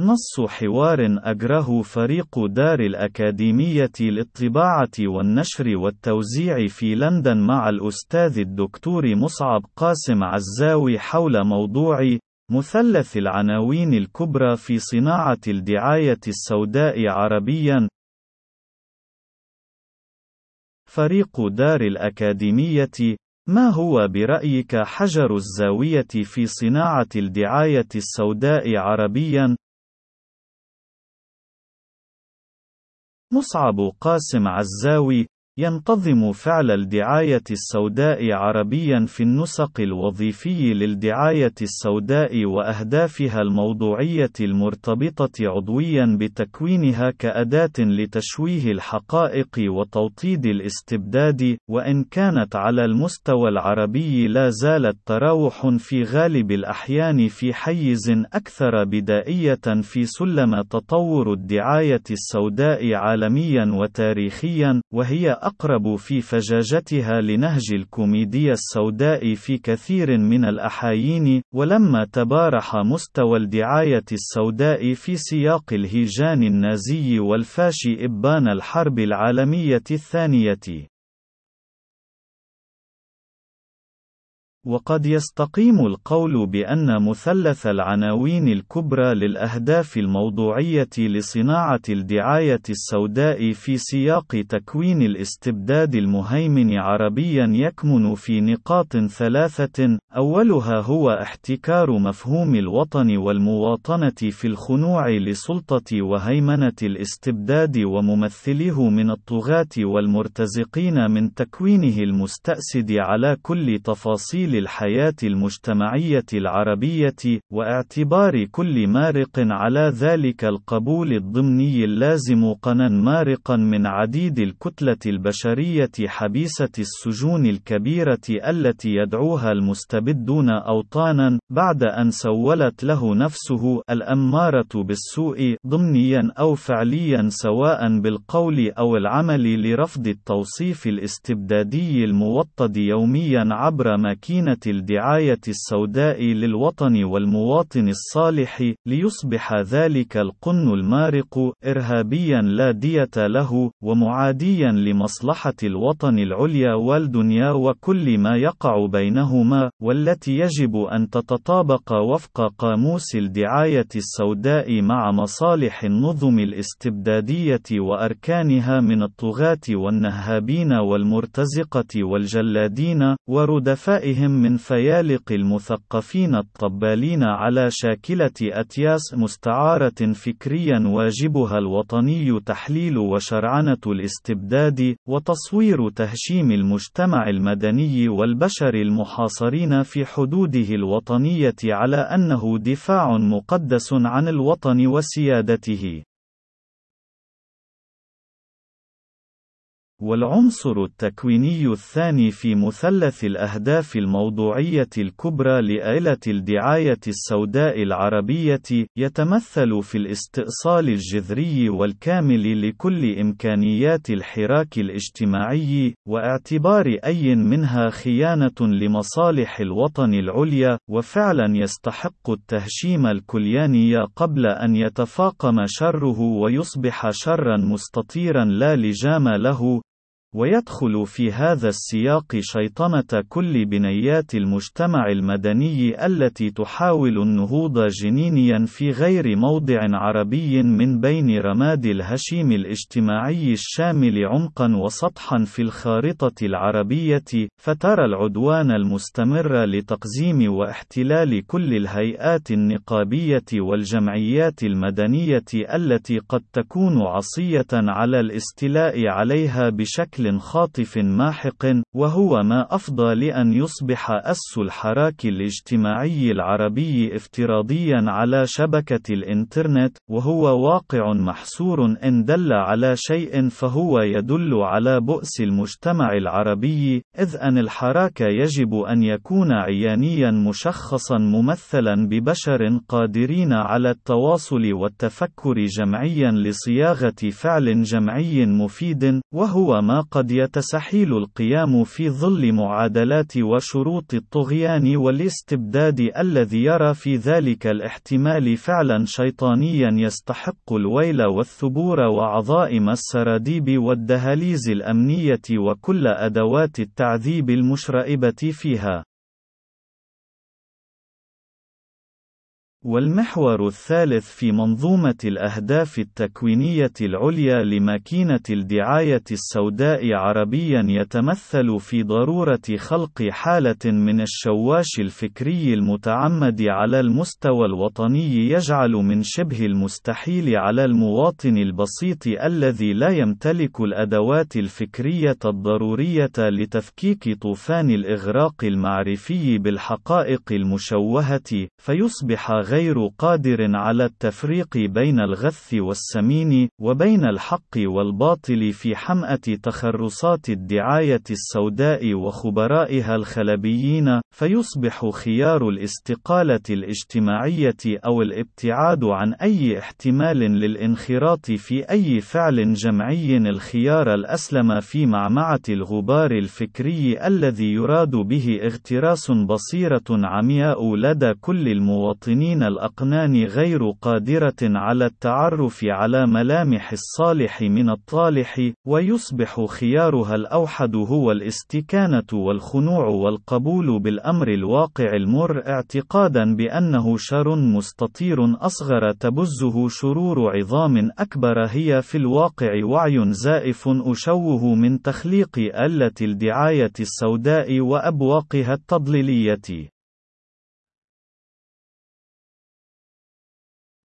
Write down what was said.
نص حوار أجره فريق دار الأكاديمية للطباعة والنشر والتوزيع في لندن مع الأستاذ الدكتور مصعب قاسم عزاوي حول موضوع مثلث العناوين الكبرى في صناعة الدعاية السوداء عربيًا فريق دار الأكاديمية ما هو برأيك حجر الزاوية في صناعة الدعاية السوداء عربيًا؟ مصعب قاسم عزاوي ينتظم فعل الدعاية السوداء عربيا في النسق الوظيفي للدعاية السوداء وأهدافها الموضوعية المرتبطة عضويا بتكوينها كأداة لتشويه الحقائق وتوطيد الاستبداد، وإن كانت على المستوى العربي لا زالت تراوح في غالب الأحيان في حيز أكثر بدائية في سلم تطور الدعاية السوداء عالميا وتاريخيا، وهي أقرب في فجاجتها لنهج الكوميديا السوداء في كثير من الأحايين، ولما تبارح مستوى الدعاية السوداء في سياق الهيجان النازي والفاشي إبان الحرب العالمية الثانية. وقد يستقيم القول بأن مثلث العناوين الكبرى للأهداف الموضوعية لصناعة الدعاية السوداء في سياق تكوين الاستبداد المهيمن عربيا يكمن في نقاط ثلاثة، أولها هو احتكار مفهوم الوطن والمواطنة في الخنوع لسلطة وهيمنة الاستبداد وممثليه من الطغاة والمرتزقين من تكوينه المستأسد على كل تفاصيل للحياة المجتمعية العربية، واعتبار كل مارق على ذلك القبول الضمني اللازم قنا مارقا من عديد الكتلة البشرية حبيسة السجون الكبيرة التي يدعوها المستبدون أوطانا، بعد أن سولت له نفسه الأمارة بالسوء ضمنيا أو فعليا سواء بالقول أو العمل لرفض التوصيف الاستبدادي الموطد يوميا عبر ماكينة مدينة الدعاية السوداء للوطن والمواطن الصالح، ليصبح ذلك القن المارق إرهابيا لا دية له، ومعاديا لمصلحة الوطن العليا والدنيا وكل ما يقع بينهما، والتي يجب أن تتطابق وفق قاموس الدعاية السوداء مع مصالح النظم الاستبدادية وأركانها من الطغاة والنهابين والمرتزقة والجلادين، وردفائهم من فيالق المثقفين الطبالين على شاكلة أتياس مستعارة فكريا واجبها الوطني تحليل وشرعنة الاستبداد، وتصوير تهشيم المجتمع المدني والبشر المحاصرين في حدوده الوطنية على أنه دفاع مقدس عن الوطن وسيادته. والعنصر التكويني الثاني في مثلث الأهداف الموضوعية الكبرى لآلة الدعاية السوداء العربية، يتمثل في الاستئصال الجذري والكامل لكل إمكانيات الحراك الاجتماعي، واعتبار أي منها خيانة لمصالح الوطن العليا، وفعلا يستحق التهشيم الكلياني قبل أن يتفاقم شره ويصبح شرا مستطيرا لا لجام له، ويدخل في هذا السياق شيطنة كل بنيات المجتمع المدني التي تحاول النهوض جنينيا في غير موضع عربي من بين رماد الهشيم الاجتماعي الشامل عمقا وسطحا في الخارطة العربية، فترى العدوان المستمر لتقزيم واحتلال كل الهيئات النقابية والجمعيات المدنية التي قد تكون عصية على الاستيلاء عليها بشكل بشكل خاطف ماحق، وهو ما أفضى لأن يصبح أس الحراك الاجتماعي العربي افتراضيا على شبكة الإنترنت، وهو واقع محصور إن دل على شيء فهو يدل على بؤس المجتمع العربي، إذ أن الحراك يجب أن يكون عيانيا مشخصا ممثلا ببشر قادرين على التواصل والتفكر جمعيا لصياغة فعل جمعي مفيد، وهو ما قد يتسحيل القيام في ظل معادلات وشروط الطغيان والاستبداد الذي يرى في ذلك الاحتمال فعلا شيطانيا يستحق الويل والثبور وعظائم السراديب والدهاليز الأمنية وكل أدوات التعذيب المشرئبة فيها. والمحور الثالث في منظومة الأهداف التكوينية العليا لماكينة الدعاية السوداء عربيا يتمثل في ضرورة خلق حالة من الشواش الفكري المتعمد على المستوى الوطني يجعل من شبه المستحيل على المواطن البسيط الذي لا يمتلك الأدوات الفكرية الضرورية لتفكيك طوفان الإغراق المعرفي بالحقائق المشوهة، فيصبح غير قادر على التفريق بين الغث والسمين، وبين الحق والباطل في حمأة تخرصات الدعاية السوداء وخبرائها الخلبيين، فيصبح خيار الاستقالة الاجتماعية أو الابتعاد عن أي احتمال للانخراط في أي فعل جمعي الخيار الأسلم في معمعة الغبار الفكري الذي يراد به اغتراس بصيرة عمياء لدى كل المواطنين من الأقنان غير قادرة على التعرف على ملامح الصالح من الطالح، ويصبح خيارها الأوحد هو الاستكانة والخنوع والقبول بالأمر الواقع المر اعتقادا بأنه شر مستطير أصغر تبزه شرور عظام أكبر هي في الواقع وعي زائف أشوه من تخليق آلة الدعاية السوداء وأبواقها التضليلية.